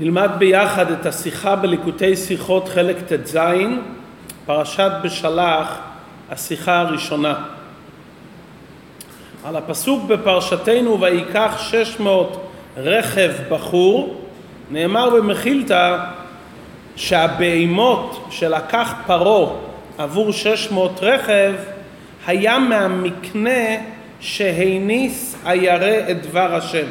נלמד ביחד את השיחה בליקוטי שיחות חלק ט"ז, פרשת בשלח, השיחה הראשונה. על הפסוק בפרשתנו ויקח שש מאות רכב בחור, נאמר במחילתא שהבהמות שלקח פרעה עבור שש מאות רכב היה מהמקנה שהניס הירא את דבר השם.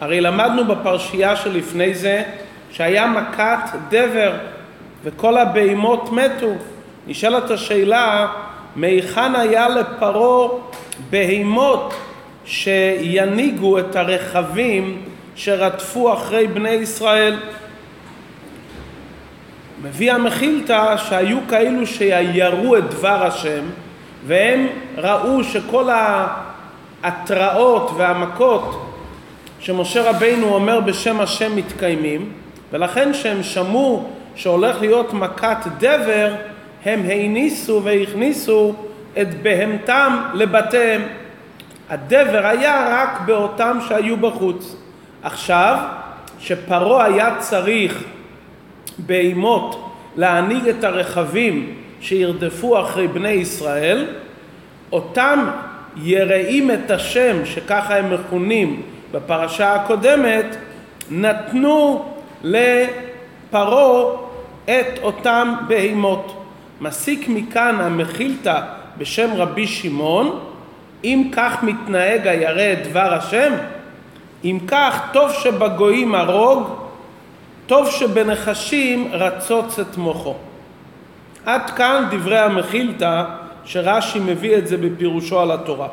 הרי למדנו בפרשייה שלפני זה שהיה מכת דבר וכל הבהמות מתו. נשאלת השאלה, מהיכן היה לפרעה בהמות שינהיגו את הרכבים שרדפו אחרי בני ישראל? מביא המחילתא שהיו כאלו שיראו את דבר השם והם ראו שכל ההתראות והמכות שמשה רבינו אומר בשם השם מתקיימים ולכן שהם שמעו שהולך להיות מכת דבר הם הניסו והכניסו את בהמתם לבתיהם. הדבר היה רק באותם שהיו בחוץ. עכשיו, שפרעה היה צריך בהמות להנהיג את הרכבים שירדפו אחרי בני ישראל, אותם יראים את השם, שככה הם מכונים בפרשה הקודמת, נתנו לפרעה את אותם בהמות. מסיק מכאן המחילתא בשם רבי שמעון, אם כך מתנהג הירא את דבר השם, אם כך טוב שבגויים הרוג, טוב שבנחשים רצוץ את מוחו. עד כאן דברי המחילתא שרש"י מביא את זה בפירושו על התורה.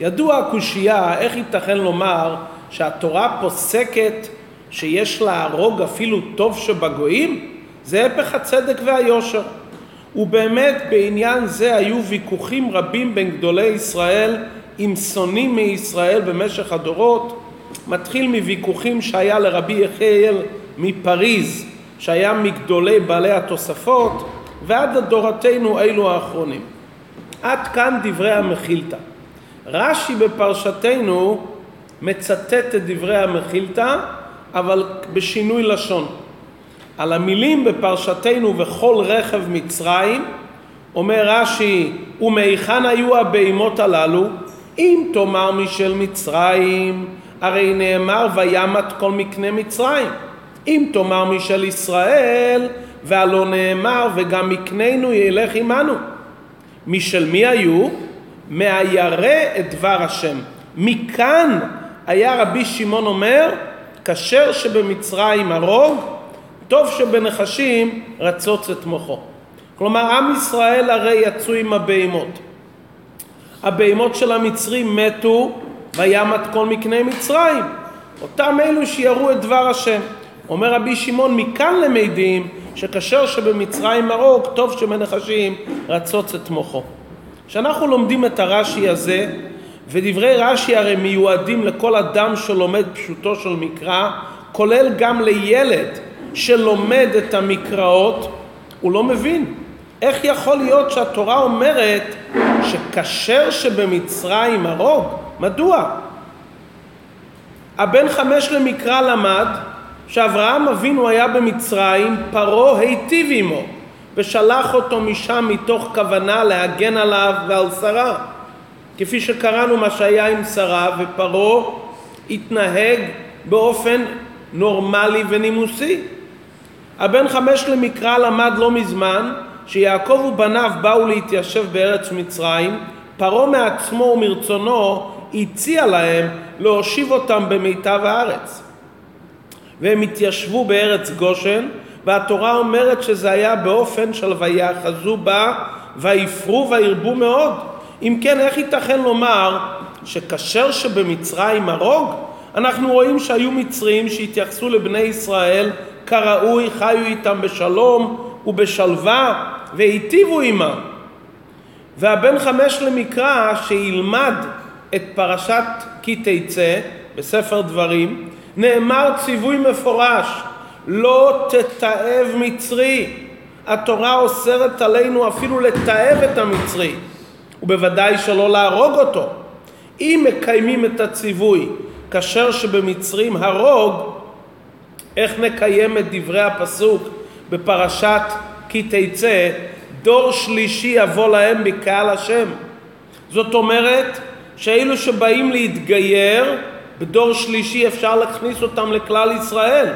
ידוע הקושייה איך ייתכן לומר שהתורה פוסקת שיש להרוג אפילו טוב שבגויים? זה הפך הצדק והיושר. ובאמת בעניין זה היו ויכוחים רבים בין גדולי ישראל עם שונאים מישראל במשך הדורות. מתחיל מוויכוחים שהיה לרבי יחיאל מפריז, שהיה מגדולי בעלי התוספות, ועד לדורתנו אלו האחרונים. עד כאן דברי המחילתא. רש"י בפרשתנו מצטט את דברי המחילתא, אבל בשינוי לשון. על המילים בפרשתנו וכל רכב מצרים, אומר רש"י, ומהיכן היו הבהמות הללו? אם תאמר משל מצרים, הרי נאמר וימת כל מקנה מצרים. אם תאמר משל ישראל, והלא נאמר וגם מקננו ילך עמנו. משל מי היו? מהירא את דבר השם. מכאן היה רבי שמעון אומר, כשר שבמצרים הרוג, טוב שבנחשים רצוץ את מוחו. כלומר, עם ישראל הרי יצאו עם הבהמות. הבהמות של המצרים מתו, וימת כל מקנה מצרים. אותם אלו שיראו את דבר השם. אומר רבי שמעון, מכאן למדים שכשר שבמצרים הרוג, טוב שבנחשים רצוץ את מוחו. כשאנחנו לומדים את הרש"י הזה, ודברי רש"י הרי מיועדים לכל אדם שלומד פשוטו של מקרא, כולל גם לילד שלומד את המקראות, הוא לא מבין. איך יכול להיות שהתורה אומרת שכשר שבמצרים הרוג? מדוע? הבן חמש למקרא למד שאברהם אבינו היה במצרים, פרעה היטיב עמו. ושלח אותו משם מתוך כוונה להגן עליו ועל שרה. כפי שקראנו מה שהיה עם שרה ופרעה התנהג באופן נורמלי ונימוסי. הבן חמש למקרא למד לא מזמן שיעקב ובניו באו להתיישב בארץ מצרים, פרעה מעצמו ומרצונו הציע להם להושיב אותם במיטב הארץ. והם התיישבו בארץ גושן והתורה אומרת שזה היה באופן של ויאחזו בה ויפרו וירבו מאוד. אם כן, איך ייתכן לומר שכשר שבמצרים הרוג? אנחנו רואים שהיו מצרים שהתייחסו לבני ישראל כראוי, חיו איתם בשלום ובשלווה והיטיבו עמם. והבן חמש למקרא שילמד את פרשת כי תצא בספר דברים, נאמר ציווי מפורש לא תתעב מצרי. התורה אוסרת עלינו אפילו לתעב את המצרי, ובוודאי שלא להרוג אותו. אם מקיימים את הציווי כשר שבמצרים הרוג, איך נקיים את דברי הפסוק בפרשת כי תצא, דור שלישי יבוא להם בקהל השם. זאת אומרת שאלו שבאים להתגייר, בדור שלישי אפשר להכניס אותם לכלל ישראל.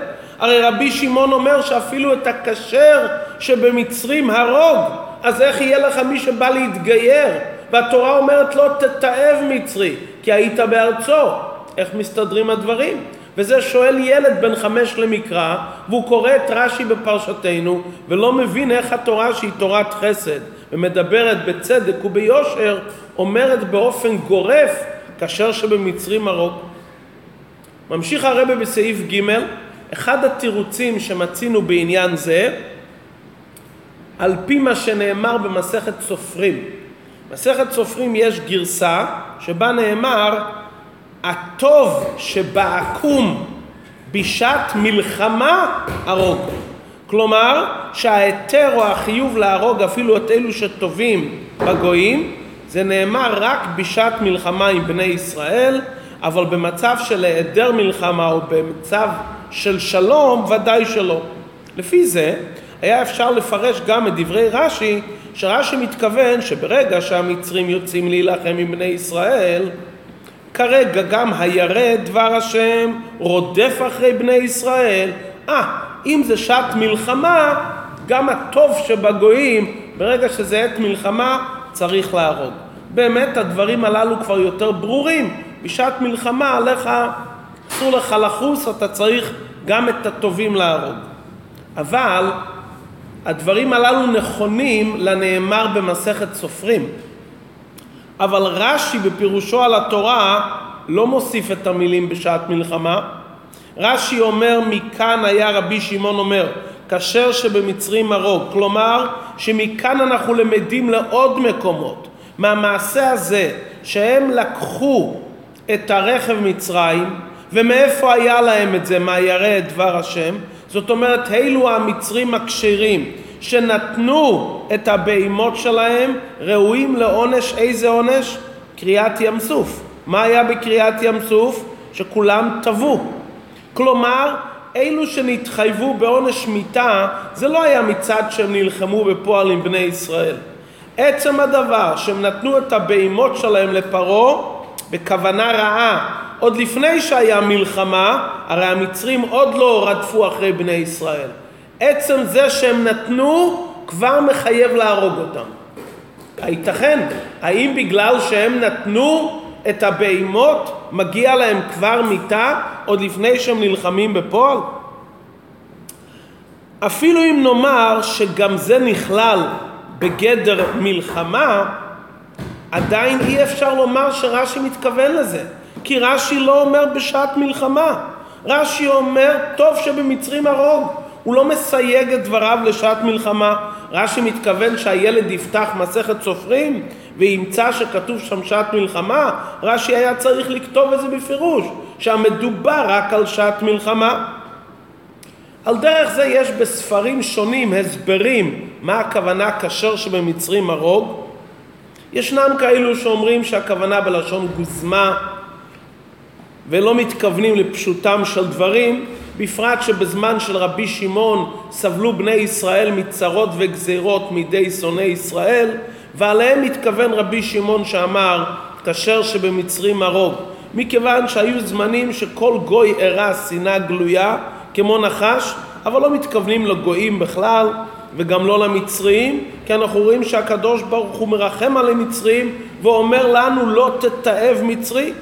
הרי רבי שמעון אומר שאפילו את הכשר שבמצרים הרוג, אז איך יהיה לך מי שבא להתגייר? והתורה אומרת לא תתעב מצרי, כי היית בארצו. איך מסתדרים הדברים? וזה שואל ילד בן חמש למקרא, והוא קורא את רש"י בפרשתנו, ולא מבין איך התורה שהיא תורת חסד, ומדברת בצדק וביושר, אומרת באופן גורף, כאשר שבמצרים הרוג. ממשיך הרבה בסעיף ג', אחד התירוצים שמצינו בעניין זה, על פי מה שנאמר במסכת סופרים. מסכת סופרים יש גרסה שבה נאמר הטוב שבעקום בשעת מלחמה הרוג. כלומר שההיתר או החיוב להרוג אפילו את אלו שטובים בגויים זה נאמר רק בשעת מלחמה עם בני ישראל אבל במצב של היעדר מלחמה או במצב של שלום ודאי שלא. לפי זה היה אפשר לפרש גם את דברי רש"י שרש"י מתכוון שברגע שהמצרים יוצאים להילחם עם בני ישראל כרגע גם הירא דבר השם רודף אחרי בני ישראל. אה, אם זה שעת מלחמה, גם הטוב שבגויים, ברגע שזה עת מלחמה, צריך להרוג. באמת הדברים הללו כבר יותר ברורים. בשעת מלחמה עליך, אסור לך לחוס, אתה צריך גם את הטובים להרוג. אבל הדברים הללו נכונים לנאמר במסכת סופרים. אבל רש"י בפירושו על התורה לא מוסיף את המילים בשעת מלחמה. רש"י אומר מכאן היה רבי שמעון אומר כשר שבמצרים הרוג כלומר שמכאן אנחנו למדים לעוד מקומות מהמעשה הזה שהם לקחו את הרכב מצרים ומאיפה היה להם את זה? מה ירא את דבר השם? זאת אומרת, אלו המצרים הכשרים שנתנו את הבהמות שלהם ראויים לעונש, איזה עונש? קריעת ים סוף. מה היה בקריעת ים סוף? שכולם טבעו. כלומר, אלו שנתחייבו בעונש מיתה, זה לא היה מצד שהם נלחמו בפועל עם בני ישראל. עצם הדבר שהם נתנו את הבהמות שלהם לפרעה בכוונה רעה, עוד לפני שהיה מלחמה, הרי המצרים עוד לא רדפו אחרי בני ישראל. עצם זה שהם נתנו כבר מחייב להרוג אותם. הייתכן? האם בגלל שהם נתנו את הבהמות מגיע להם כבר מיתה עוד לפני שהם נלחמים בפועל? אפילו אם נאמר שגם זה נכלל בגדר מלחמה, עדיין אי אפשר לומר שרש"י מתכוון לזה, כי רש"י לא אומר בשעת מלחמה, רש"י אומר טוב שבמצרים הרוג, הוא לא מסייג את דבריו לשעת מלחמה. רש"י מתכוון שהילד יפתח מסכת סופרים וימצא שכתוב שם שעת מלחמה, רש"י היה צריך לכתוב את זה בפירוש, שהמדובר רק על שעת מלחמה. על דרך זה יש בספרים שונים הסברים מה הכוונה כשר שבמצרים הרוג. ישנם כאלו שאומרים שהכוונה בלשון גוזמה ולא מתכוונים לפשוטם של דברים, בפרט שבזמן של רבי שמעון סבלו בני ישראל מצרות וגזירות מידי שונאי ישראל, ועליהם מתכוון רבי שמעון שאמר, כשר שבמצרים הרוג. מכיוון שהיו זמנים שכל גוי הראה שנאה גלויה, כמו נחש, אבל לא מתכוונים לגויים בכלל, וגם לא למצרים, כי אנחנו רואים שהקדוש ברוך הוא מרחם על המצרים, ואומר לנו לא תתעב מצרי.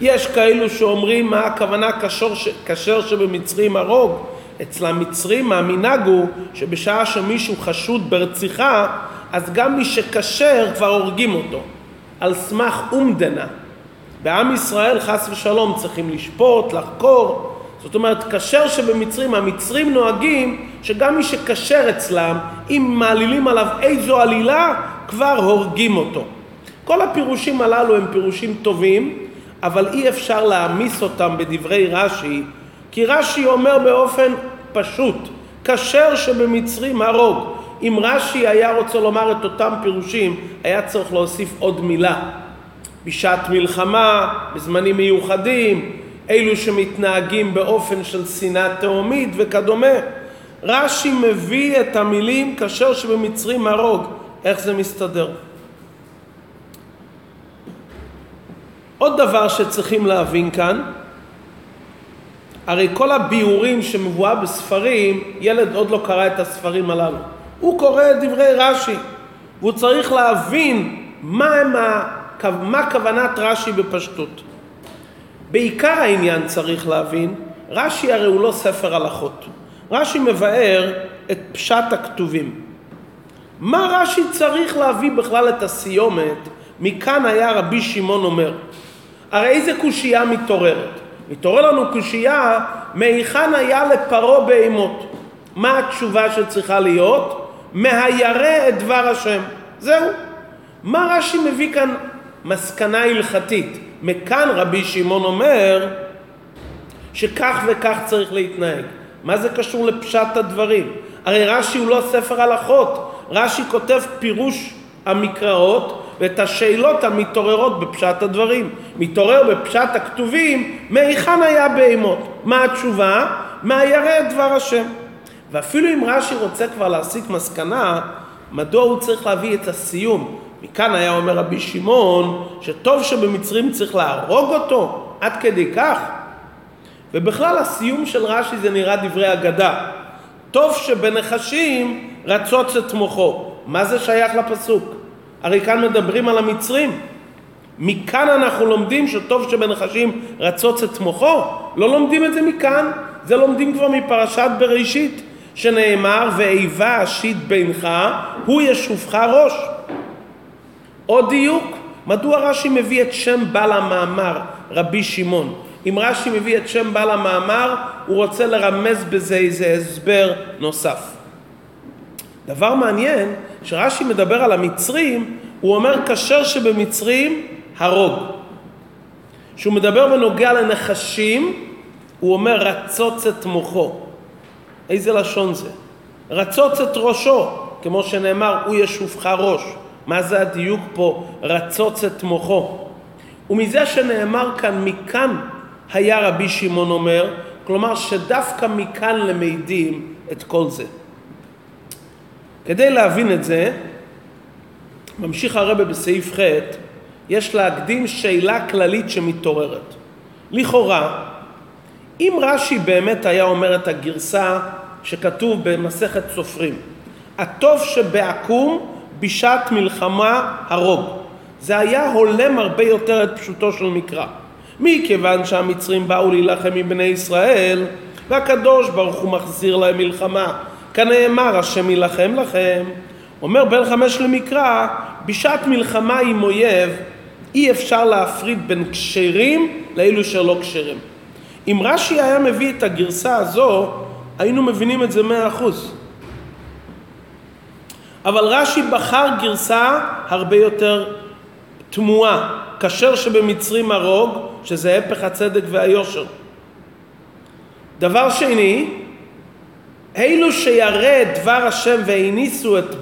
יש כאלו שאומרים מה הכוונה כשר, כשר שבמצרים הרוג. אצל המצרים המנהג הוא שבשעה שמישהו חשוד ברציחה, אז גם מי שכשר כבר הורגים אותו, על סמך אומדנה. בעם ישראל חס ושלום צריכים לשפוט, לחקור. זאת אומרת, כשר שבמצרים, המצרים נוהגים שגם מי שכשר אצלם, אם מעלילים עליו איזו עלילה, כבר הורגים אותו. כל הפירושים הללו הם פירושים טובים, אבל אי אפשר להעמיס אותם בדברי רש"י, כי רש"י אומר באופן פשוט, כשר שבמצרים הרוג. אם רש"י היה רוצה לומר את אותם פירושים, היה צריך להוסיף עוד מילה. בשעת מלחמה, בזמנים מיוחדים, אלו שמתנהגים באופן של שנאה תהומית וכדומה. רש"י מביא את המילים כאשר שבמצרים הרוג. איך זה מסתדר? עוד דבר שצריכים להבין כאן, הרי כל הביאורים שמבואה בספרים, ילד עוד לא קרא את הספרים הללו. הוא קורא את דברי רש"י, והוא צריך להבין מה, הם ה... מה כוונת רש"י בפשטות. בעיקר העניין צריך להבין, רש"י הרי הוא לא ספר הלכות. רש"י מבאר את פשט הכתובים. מה רש"י צריך להביא בכלל את הסיומת? מכאן היה רבי שמעון אומר. הרי איזה קושייה מתעוררת? מתעורר לנו קושייה מהיכן היה לפרעה בהימות. מה התשובה שצריכה להיות? מהירא את דבר השם. זהו. מה רש"י מביא כאן מסקנה הלכתית? מכאן רבי שמעון אומר שכך וכך צריך להתנהג. מה זה קשור לפשט הדברים? הרי רש"י הוא לא ספר הלכות, רש"י כותב פירוש המקראות ואת השאלות המתעוררות בפשט הדברים. מתעורר בפשט הכתובים, מהיכן היה בהימות? מה התשובה? מהירא את דבר השם. ואפילו אם רש"י רוצה כבר להסיק מסקנה, מדוע הוא צריך להביא את הסיום? מכאן היה אומר רבי שמעון, שטוב שבמצרים צריך להרוג אותו, עד כדי כך. ובכלל הסיום של רש"י זה נראה דברי אגדה. טוב שבנחשים רצוץ את מוחו. מה זה שייך לפסוק? הרי כאן מדברים על המצרים. מכאן אנחנו לומדים שטוב שבנחשים רצוץ את מוחו. לא לומדים את זה מכאן, זה לומדים כבר מפרשת בראשית, שנאמר ואיבה אשית בינך, הוא ישופך ראש. עוד דיוק, מדוע רש"י מביא את שם בעל המאמר, רבי שמעון? אם רש"י מביא את שם בעל המאמר, הוא רוצה לרמז בזה איזה הסבר נוסף. דבר מעניין, שרש"י מדבר על המצרים, הוא אומר כשר שבמצרים הרוג. כשהוא מדבר בנוגע לנחשים, הוא אומר רצוץ את מוחו. איזה לשון זה? רצוץ את ראשו, כמו שנאמר, הוא ישופך ראש. מה זה הדיוק פה? רצוץ את מוחו. ומזה שנאמר כאן, מכאן היה רבי שמעון אומר, כלומר שדווקא מכאן למדים את כל זה. כדי להבין את זה, ממשיך הרבה בסעיף ח', יש להקדים שאלה כללית שמתעוררת. לכאורה, אם רש"י באמת היה אומר את הגרסה שכתוב במסכת סופרים, הטוב שבעקום בשעת מלחמה הרוג. זה היה הולם הרבה יותר את פשוטו של מקרא. מכיוון שהמצרים באו להילחם עם בני ישראל, והקדוש ברוך הוא מחזיר להם מלחמה. כנאמר, השם יילחם לכם. אומר בן חמש למקרא, בשעת מלחמה עם אויב אי אפשר להפריד בין כשרים לאלו שלא כשרים. אם רש"י היה מביא את הגרסה הזו, היינו מבינים את זה מאה אחוז. אבל רש"י בחר גרסה הרבה יותר תמוהה, כשר שבמצרים הרוג, שזה הפך הצדק והיושר. דבר שני, אלו שירד דבר השם והניסו את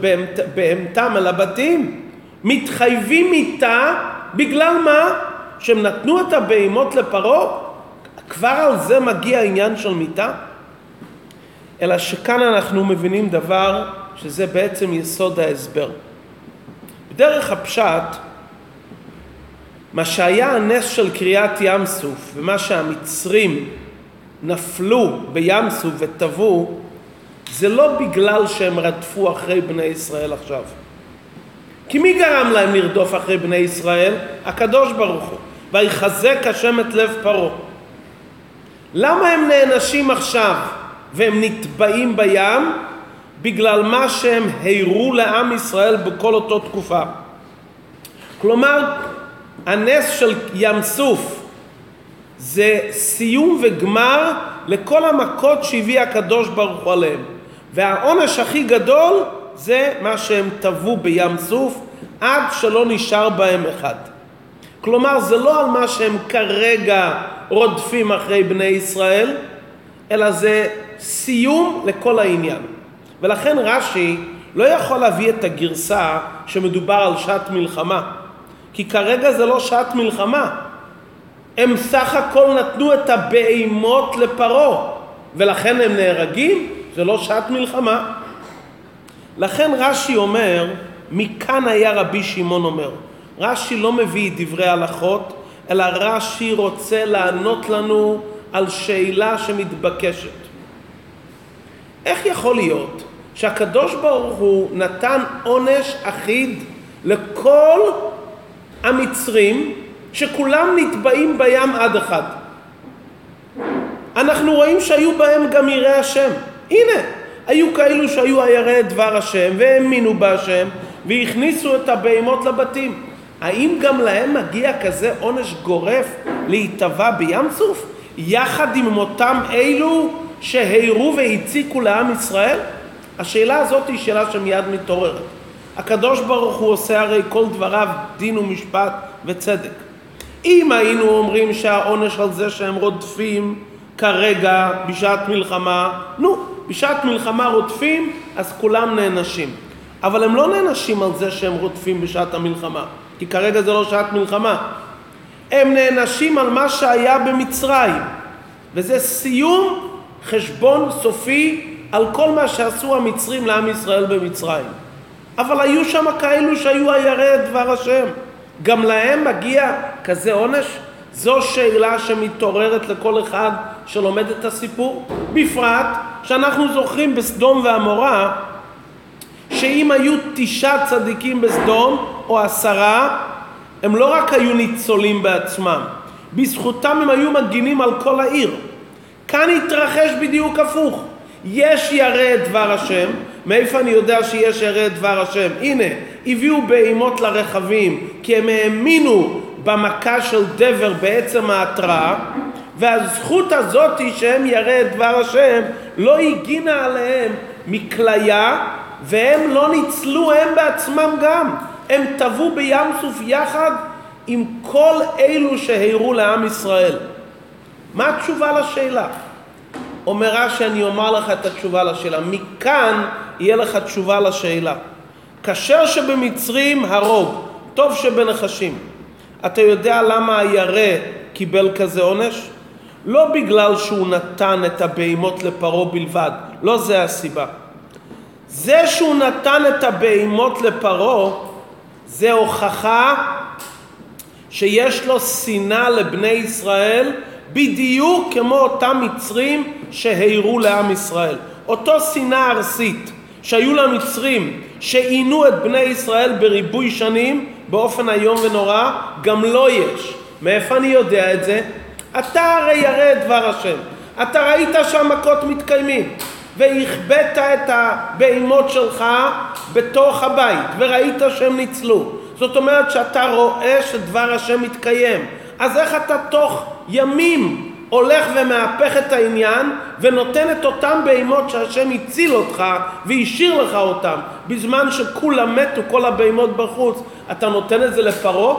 בהמתם אל הבתים, מתחייבים איתה בגלל מה? שהם נתנו את הבהמות לפרעה? כבר על זה מגיע העניין של מיתה? אלא שכאן אנחנו מבינים דבר שזה בעצם יסוד ההסבר. בדרך הפשט, מה שהיה הנס של קריאת ים סוף ומה שהמצרים נפלו בים סוף וטבעו, זה לא בגלל שהם רדפו אחרי בני ישראל עכשיו. כי מי גרם להם לרדוף אחרי בני ישראל? הקדוש ברוך הוא. ויחזק השם את לב פרעה. למה הם נענשים עכשיו והם נטבעים בים? בגלל מה שהם הראו לעם ישראל בכל אותו תקופה. כלומר, הנס של ים סוף זה סיום וגמר לכל המכות שהביא הקדוש ברוך הוא עליהם. והעונש הכי גדול זה מה שהם טבעו בים סוף עד שלא נשאר בהם אחד. כלומר, זה לא על מה שהם כרגע רודפים אחרי בני ישראל, אלא זה סיום לכל העניין. ולכן רש"י לא יכול להביא את הגרסה שמדובר על שעת מלחמה, כי כרגע זה לא שעת מלחמה. הם סך הכל נתנו את הבהמות לפרעה, ולכן הם נהרגים? זה לא שעת מלחמה. לכן רש"י אומר, מכאן היה רבי שמעון אומר. רש"י לא מביא דברי הלכות, אלא רש"י רוצה לענות לנו על שאלה שמתבקשת. איך יכול להיות שהקדוש ברוך הוא נתן עונש אחיד לכל המצרים שכולם נטבעים בים עד אחד? אנחנו רואים שהיו בהם גם יראי השם. הנה, היו כאלו שהיו הירא דבר השם והאמינו בהשם והכניסו את הבהמות לבתים. האם גם להם מגיע כזה עונש גורף להיטבע בים סוף? יחד עם אותם אלו שהירו והציקו לעם ישראל? השאלה הזאת היא שאלה שמיד מתעוררת. הקדוש ברוך הוא עושה הרי כל דבריו דין ומשפט וצדק. אם היינו אומרים שהעונש על זה שהם רודפים כרגע בשעת מלחמה, נו, בשעת מלחמה רודפים אז כולם נענשים. אבל הם לא נענשים על זה שהם רודפים בשעת המלחמה, כי כרגע זה לא שעת מלחמה. הם נענשים על מה שהיה במצרים, וזה סיום חשבון סופי על כל מה שעשו המצרים לעם ישראל במצרים. אבל היו שם כאלו שהיו הירא דבר השם. גם להם מגיע כזה עונש? זו שאלה שמתעוררת לכל אחד שלומד את הסיפור. בפרט שאנחנו זוכרים בסדום ועמורה שאם היו תשעה צדיקים בסדום או עשרה הם לא רק היו ניצולים בעצמם, בזכותם הם היו מגינים על כל העיר. כאן התרחש בדיוק הפוך. יש ירא דבר השם, מאיפה אני יודע שיש ירא דבר השם? הנה, הביאו בהימות לרכבים, כי הם האמינו במכה של דבר בעצם ההתראה, והזכות הזאת שהם ירא דבר השם לא הגינה עליהם מכליה, והם לא ניצלו הם בעצמם גם. הם טבעו בים סוף יחד עם כל אלו שהירו לעם ישראל. מה התשובה לשאלה? אומר רש"י, אני אומר לך את התשובה לשאלה. מכאן יהיה לך תשובה לשאלה. כשר שבמצרים הרוג, טוב שבנחשים. אתה יודע למה הירא קיבל כזה עונש? לא בגלל שהוא נתן את הבהמות לפרעה בלבד, לא זה הסיבה. זה שהוא נתן את הבהמות לפרעה זה הוכחה שיש לו שנאה לבני ישראל בדיוק כמו אותם מצרים שהירו לעם ישראל. אותו שנאה ארסית שהיו למצרים שעינו את בני ישראל בריבוי שנים באופן איום ונורא, גם לו יש. מאיפה אני יודע את זה? אתה הרי ירא את דבר השם. אתה ראית שהמכות מתקיימים. והכבאת את הבהמות שלך בתוך הבית, וראית שהם ניצלו. זאת אומרת שאתה רואה שדבר השם מתקיים. אז איך אתה תוך ימים הולך ומהפך את העניין ונותן את אותם בהמות שהשם הציל אותך והשאיר לך אותם בזמן שכולם מתו, כל הבהמות בחוץ, אתה נותן את זה לפרעה?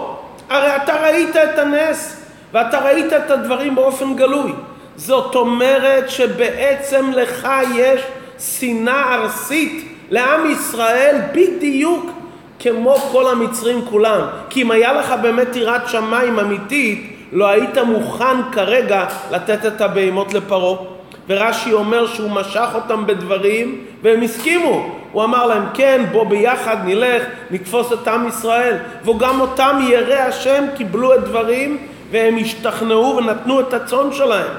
הרי אתה ראית את הנס ואתה ראית את הדברים באופן גלוי. זאת אומרת שבעצם לך יש שנאה ארסית לעם ישראל בדיוק כמו כל המצרים כולם. כי אם היה לך באמת יראת שמיים אמיתית, לא היית מוכן כרגע לתת את הבהמות לפרעה. ורש"י אומר שהוא משך אותם בדברים והם הסכימו. הוא אמר להם כן בוא ביחד נלך נתפוס את עם ישראל וגם אותם יראי השם קיבלו את דברים והם השתכנעו ונתנו את הצאן שלהם.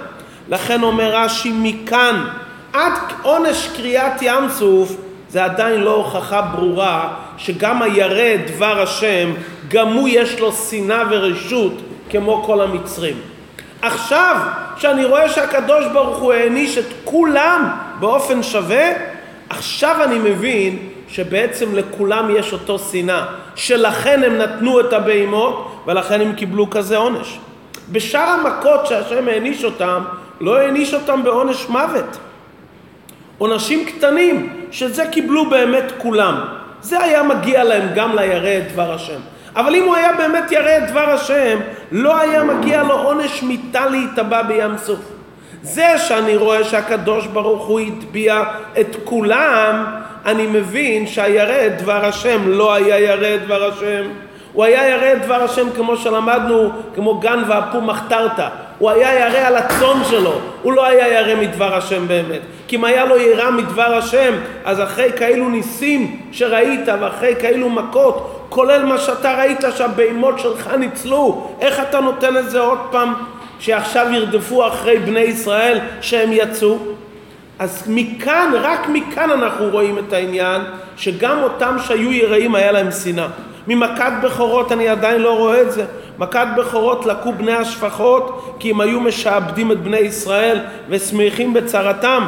לכן אומר רש"י מכאן עד עונש קריאת ים סוף זה עדיין לא הוכחה ברורה שגם הירא דבר השם גם הוא יש לו שנאה ורשות כמו כל המצרים. עכשיו שאני רואה שהקדוש ברוך הוא העניש את כולם באופן שווה עכשיו אני מבין שבעצם לכולם יש אותו שנאה שלכן הם נתנו את הבהמות ולכן הם קיבלו כזה עונש. בשאר המכות שהשם העניש אותם לא העניש אותם בעונש מוות. עונשים קטנים, שזה קיבלו באמת כולם. זה היה מגיע להם גם לירא את דבר השם. אבל אם הוא היה באמת ירא את דבר השם, לא היה מגיע לו עונש מיתה להיטבע בים סוף. זה שאני רואה שהקדוש ברוך הוא הטביע את כולם, אני מבין שהירא את דבר השם לא היה ירא את דבר השם. הוא היה ירא את דבר השם כמו שלמדנו, כמו גן ואפו מחתרת. הוא היה ירא על הצאן שלו, הוא לא היה ירא מדבר השם באמת. כי אם היה לו יראה מדבר השם, אז אחרי כאלו ניסים שראית ואחרי כאלו מכות, כולל מה שאתה ראית שהבהמות שלך ניצלו, איך אתה נותן את זה עוד פעם שעכשיו ירדפו אחרי בני ישראל שהם יצאו? אז מכאן, רק מכאן אנחנו רואים את העניין שגם אותם שהיו יראים היה להם שנאה. ממכת בכורות אני עדיין לא רואה את זה. מכת בכורות לקו בני השפחות כי הם היו משעבדים את בני ישראל ושמחים בצרתם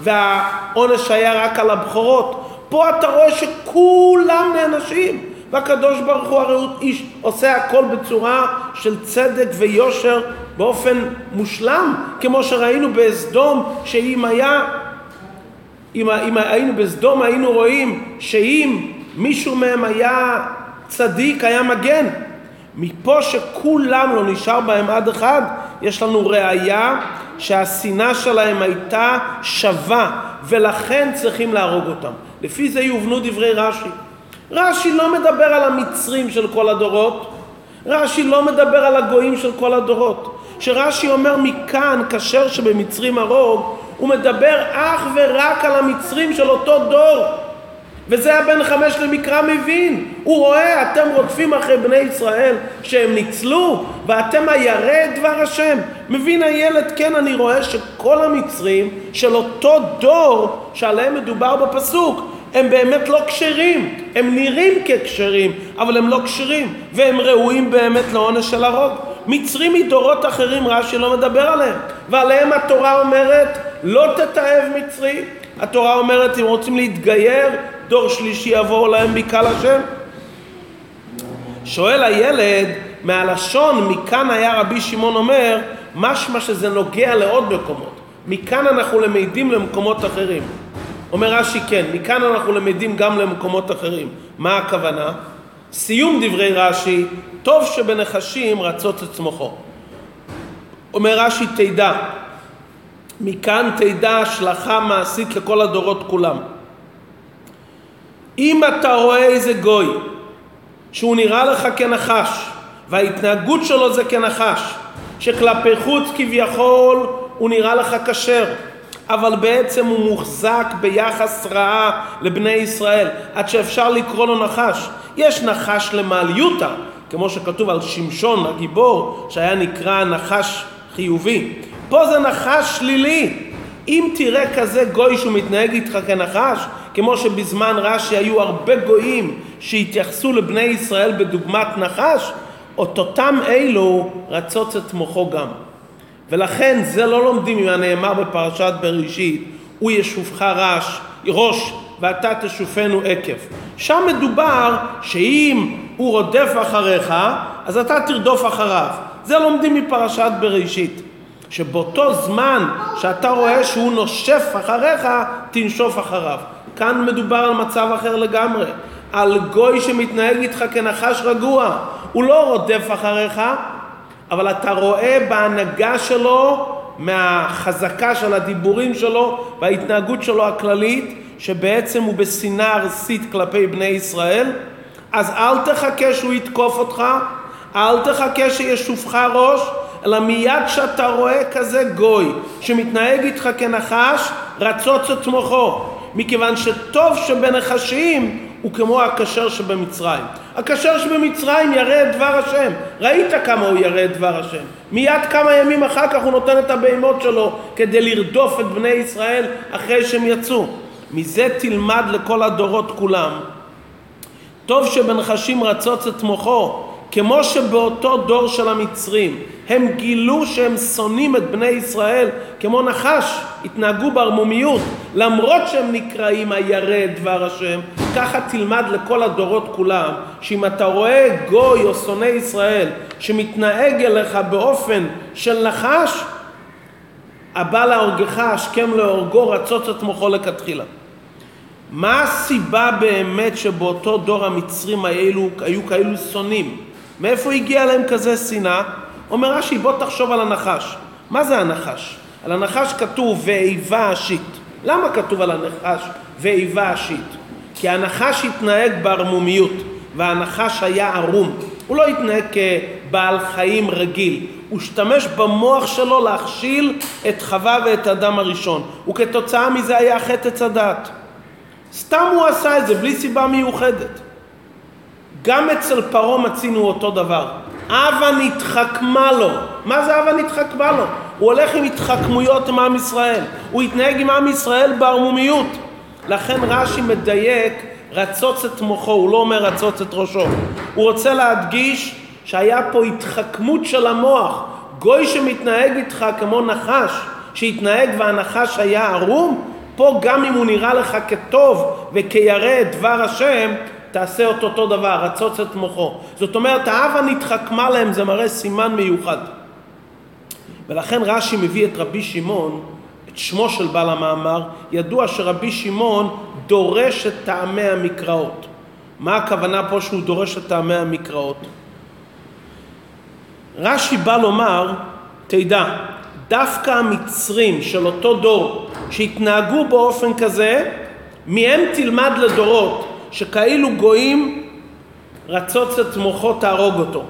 והעונש היה רק על הבכורות. פה אתה רואה שכולם נענשים והקדוש ברוך הוא הרי הוא איש עושה הכל בצורה של צדק ויושר באופן מושלם כמו שראינו בסדום שאם היה אם, אם היינו בסדום היינו רואים שאם מישהו מהם היה צדיק היה מגן. מפה שכולם לא נשאר בהם עד אחד, יש לנו ראייה שהשנאה שלהם הייתה שווה, ולכן צריכים להרוג אותם. לפי זה יובנו דברי רש"י. רש"י לא מדבר על המצרים של כל הדורות, רש"י לא מדבר על הגויים של כל הדורות. כשרש"י אומר מכאן כשר שבמצרים הרוג, הוא מדבר אך ורק על המצרים של אותו דור. וזה הבן חמש למקרא מבין. הוא רואה, אתם רודפים אחרי בני ישראל שהם ניצלו, ואתם הירא את דבר השם. מבין הילד, כן, אני רואה שכל המצרים של אותו דור שעליהם מדובר בפסוק, הם באמת לא כשרים. הם נראים ככשרים, אבל הם לא כשרים, והם ראויים באמת לעונש של הרוג. מצרים מדורות אחרים רש"י לא מדבר עליהם, ועליהם התורה אומרת לא תתעב מצרי. התורה אומרת אם רוצים להתגייר דור שלישי יבואו להם מקהל השם? שואל הילד מהלשון, מכאן היה רבי שמעון אומר, משמע שזה נוגע לעוד מקומות. מכאן אנחנו למדים למקומות אחרים. אומר רש"י כן, מכאן אנחנו למדים גם למקומות אחרים. מה הכוונה? סיום דברי רש"י, טוב שבנחשים רצות את צמחו. אומר רש"י תדע, מכאן תדע השלכה מעשית לכל הדורות כולם. אם אתה רואה איזה גוי שהוא נראה לך כנחש וההתנהגות שלו זה כנחש שכלפי חוץ כביכול הוא נראה לך כשר אבל בעצם הוא מוחזק ביחס רעה לבני ישראל עד שאפשר לקרוא לו נחש. יש נחש למעליותה כמו שכתוב על שמשון הגיבור שהיה נקרא נחש חיובי. פה זה נחש שלילי. אם תראה כזה גוי שהוא מתנהג איתך כנחש כמו שבזמן רש"י היו הרבה גויים שהתייחסו לבני ישראל בדוגמת נחש, אותם אלו רצות את מוחו גם. ולכן זה לא לומדים מהנאמר בפרשת בראשית, הוא ישופך רש, ראש ואתה תשופנו עקב. שם מדובר שאם הוא רודף אחריך, אז אתה תרדוף אחריו. זה לומדים מפרשת בראשית. שבאותו זמן שאתה רואה שהוא נושף אחריך, תנשוף אחריו. כאן מדובר על מצב אחר לגמרי, על גוי שמתנהג איתך כנחש רגוע, הוא לא רודף אחריך, אבל אתה רואה בהנהגה שלו, מהחזקה של הדיבורים שלו וההתנהגות שלו הכללית, שבעצם הוא בשנאה ארסית כלפי בני ישראל, אז אל תחכה שהוא יתקוף אותך, אל תחכה שישופך ראש, אלא מיד שאתה רואה כזה גוי שמתנהג איתך כנחש, רצוץ את מוחו. מכיוון שטוב שבנחשים הוא כמו הכשר שבמצרים. הכשר שבמצרים ירא את דבר השם. ראית כמה הוא ירא את דבר השם. מיד כמה ימים אחר כך הוא נותן את הבהמות שלו כדי לרדוף את בני ישראל אחרי שהם יצאו. מזה תלמד לכל הדורות כולם. טוב שבנחשים רצוץ את מוחו, כמו שבאותו דור של המצרים הם גילו שהם שונאים את בני ישראל כמו נחש, התנהגו בערמומיות, למרות שהם נקראים הירא דבר השם, ככה תלמד לכל הדורות כולם, שאם אתה רואה גוי או שונא ישראל שמתנהג אליך באופן של נחש, הבא להורגך השכם להורגו רצוץ את מוחו לכתחילה. מה הסיבה באמת שבאותו דור המצרים האלו היו כאלו שונאים? מאיפה הגיע להם כזה שנאה? אומר רש"י, בוא תחשוב על הנחש. מה זה הנחש? על הנחש כתוב ואיבה אשית. למה כתוב על הנחש ואיבה אשית? כי הנחש התנהג בערמומיות, והנחש היה ערום. הוא לא התנהג כבעל חיים רגיל, הוא השתמש במוח שלו להכשיל את חווה ואת אדם הראשון, וכתוצאה מזה היה חטא הדת. סתם הוא עשה את זה, בלי סיבה מיוחדת. גם אצל פרעה מצינו אותו דבר. הווה נתחכמה לו. מה זה הווה נתחכמה לו? הוא הולך עם התחכמויות עם עם ישראל. הוא התנהג עם עם ישראל בערמומיות. לכן רש"י מדייק רצוץ את מוחו, הוא לא אומר רצוץ את ראשו. הוא רוצה להדגיש שהיה פה התחכמות של המוח. גוי שמתנהג איתך כמו נחש, שהתנהג והנחש היה ערום, פה גם אם הוא נראה לך כטוב וכירא את דבר השם, תעשה את אותו דבר, רצוץ את מוחו. זאת אומרת, האבה נתחכמה להם, זה מראה סימן מיוחד. ולכן רש"י מביא את רבי שמעון, את שמו של בעל המאמר, ידוע שרבי שמעון דורש את טעמי המקראות. מה הכוונה פה שהוא דורש את טעמי המקראות? רש"י בא לומר, תדע, דווקא המצרים של אותו דור שהתנהגו באופן כזה, מהם תלמד לדורות שכאילו גויים רצוץ את מוחו תהרוג אותו.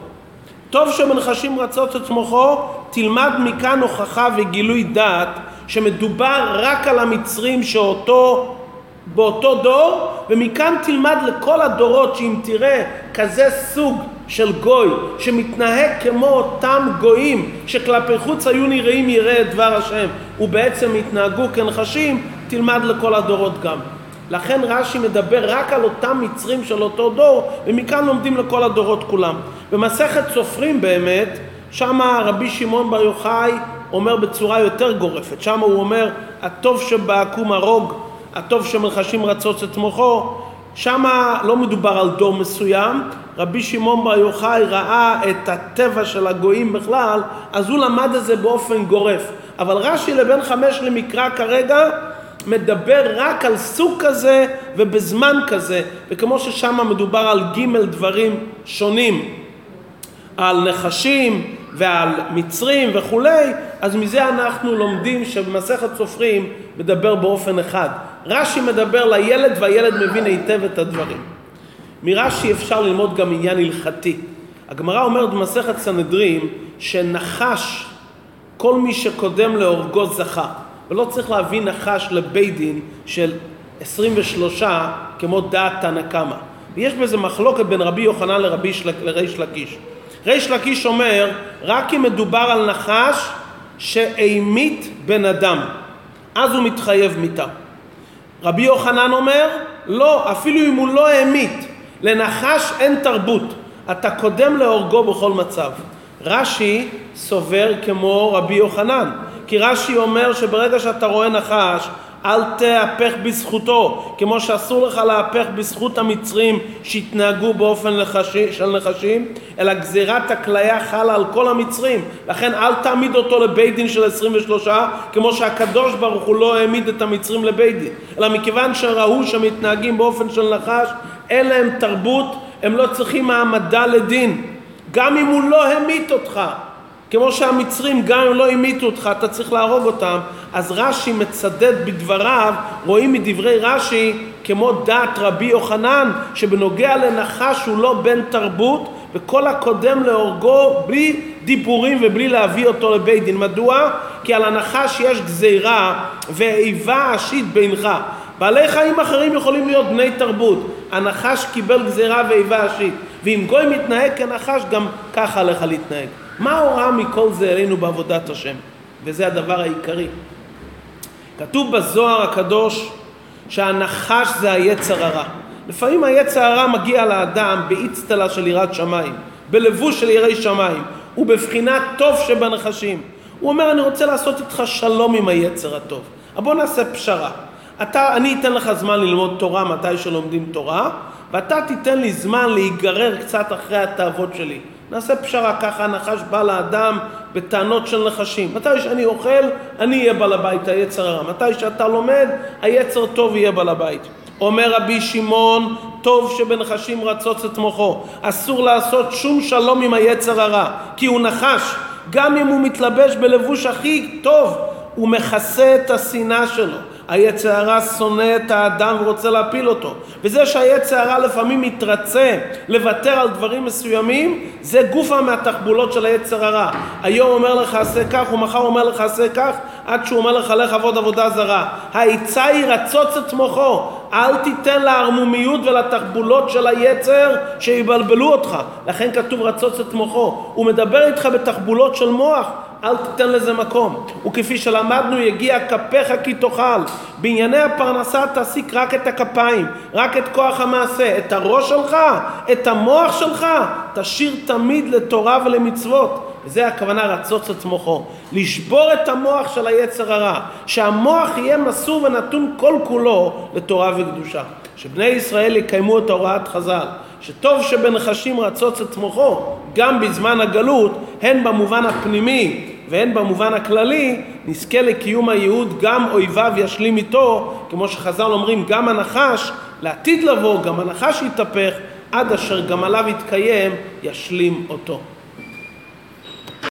טוב שמנחשים רצוץ את מוחו, תלמד מכאן הוכחה וגילוי דעת שמדובר רק על המצרים שאותו באותו דור, ומכאן תלמד לכל הדורות שאם תראה כזה סוג של גוי שמתנהג כמו אותם גויים שכלפי חוץ היו נראים יראה את דבר השם ובעצם התנהגו כנחשים, תלמד לכל הדורות גם. לכן רש"י מדבר רק על אותם מצרים של אותו דור, ומכאן לומדים לכל הדורות כולם. במסכת סופרים באמת, שם רבי שמעון בר יוחאי אומר בצורה יותר גורפת, שם הוא אומר, הטוב שבעקום הרוג, הטוב שמלחשים רצוץ את מוחו, שם לא מדובר על דור מסוים, רבי שמעון בר יוחאי ראה את הטבע של הגויים בכלל, אז הוא למד את זה באופן גורף. אבל רש"י לבן חמש למקרא כרגע מדבר רק על סוג כזה ובזמן כזה, וכמו ששם מדובר על ג' דברים שונים, על נחשים ועל מצרים וכולי, אז מזה אנחנו לומדים שבמסכת סופרים מדבר באופן אחד. רש"י מדבר לילד והילד מבין היטב את הדברים. מרש"י אפשר ללמוד גם עניין הלכתי. הגמרא אומרת במסכת סנהדרין שנחש כל מי שקודם להורגו זכה. ולא צריך להביא נחש לבית דין של 23 כמו דעת תנא קמא. ויש בזה מחלוקת בין רבי יוחנן לרבי של... לריש לקיש. ריש לקיש אומר, רק אם מדובר על נחש שהמית בן אדם, אז הוא מתחייב מיתה. רבי יוחנן אומר, לא, אפילו אם הוא לא המית, לנחש אין תרבות, אתה קודם להורגו בכל מצב. רש"י סובר כמו רבי יוחנן, כי רש"י אומר שברגע שאתה רואה נחש, אל תהפך בזכותו, כמו שאסור לך להפך בזכות המצרים שהתנהגו באופן לחשי, של נחשים, אלא גזירת הכליה חלה על כל המצרים. לכן אל תעמיד אותו לבית דין של 23, כמו שהקדוש ברוך הוא לא העמיד את המצרים לבית דין. אלא מכיוון שראו שמתנהגים באופן של נחש, אין להם תרבות, הם לא צריכים העמדה לדין. גם אם הוא לא המית אותך, כמו שהמצרים גם אם לא המיתו אותך אתה צריך להרוג אותם. אז רש"י מצדד בדבריו רואים מדברי רש"י כמו דעת רבי יוחנן שבנוגע לנחש הוא לא בן תרבות וכל הקודם להורגו בלי דיבורים ובלי להביא אותו לבית דין. מדוע? כי על הנחש יש גזירה ואיבה עשית בינך בעלי חיים אחרים יכולים להיות בני תרבות. הנחש קיבל גזירה ואיבה עשית. ואם גוי מתנהג כנחש גם ככה עליך להתנהג מה ההוראה מכל זה אלינו בעבודת השם? וזה הדבר העיקרי. כתוב בזוהר הקדוש שהנחש זה היצר הרע. לפעמים היצר הרע מגיע לאדם באצטלה של יראת שמיים, בלבוש של יראי שמיים, ובבחינת טוב שבנחשים. הוא אומר, אני רוצה לעשות איתך שלום עם היצר הטוב. אבל בוא נעשה פשרה. אתה, אני אתן לך זמן ללמוד תורה מתי שלומדים תורה, ואתה תיתן לי זמן להיגרר קצת אחרי התאוות שלי. נעשה פשרה, ככה הנחש בא לאדם בטענות של נחשים. מתי שאני אוכל, אני אהיה בעל הבית, היצר הרע. מתי שאתה לומד, היצר טוב יהיה בעל הבית. אומר רבי שמעון, טוב שבנחשים רצוץ את מוחו. אסור לעשות שום שלום עם היצר הרע, כי הוא נחש. גם אם הוא מתלבש בלבוש הכי טוב, הוא מכסה את השנאה שלו. היצר הרע שונא את האדם ורוצה להפיל אותו. וזה שהיצר הרע לפעמים מתרצה לוותר על דברים מסוימים, זה גופה מהתחבולות של היצר הרע. היום אומר לך עשה כך ומחר אומר לך עשה כך, עד שהוא אומר לך לך עבוד עבודה זרה. העצה היא רצוץ את מוחו, אל תיתן לערמומיות ולתחבולות של היצר שיבלבלו אותך. לכן כתוב רצוץ את מוחו. הוא מדבר איתך בתחבולות של מוח, אל תיתן לזה מקום. וכפי שלמדנו, יגיע כפיך כי תאכל. בענייני הפרנסה תעסיק רק את הכפיים, רק את כוח המעשה. את הראש שלך, את המוח שלך, תשאיר תמיד לתורה ולמצוות. וזה הכוונה רצוץ את מוחו. לשבור את המוח של היצר הרע. שהמוח יהיה מסור ונתון כל כולו לתורה וקדושה. שבני ישראל יקיימו את הוראת חז"ל. שטוב שבנחשים רצוץ את מוחו גם בזמן הגלות, הן במובן הפנימי והן במובן הכללי, נזכה לקיום הייעוד גם אויביו ישלים איתו, כמו שחז"ל אומרים, גם הנחש לעתיד לבוא, גם הנחש יתהפך, עד אשר גם עליו יתקיים, ישלים אותו.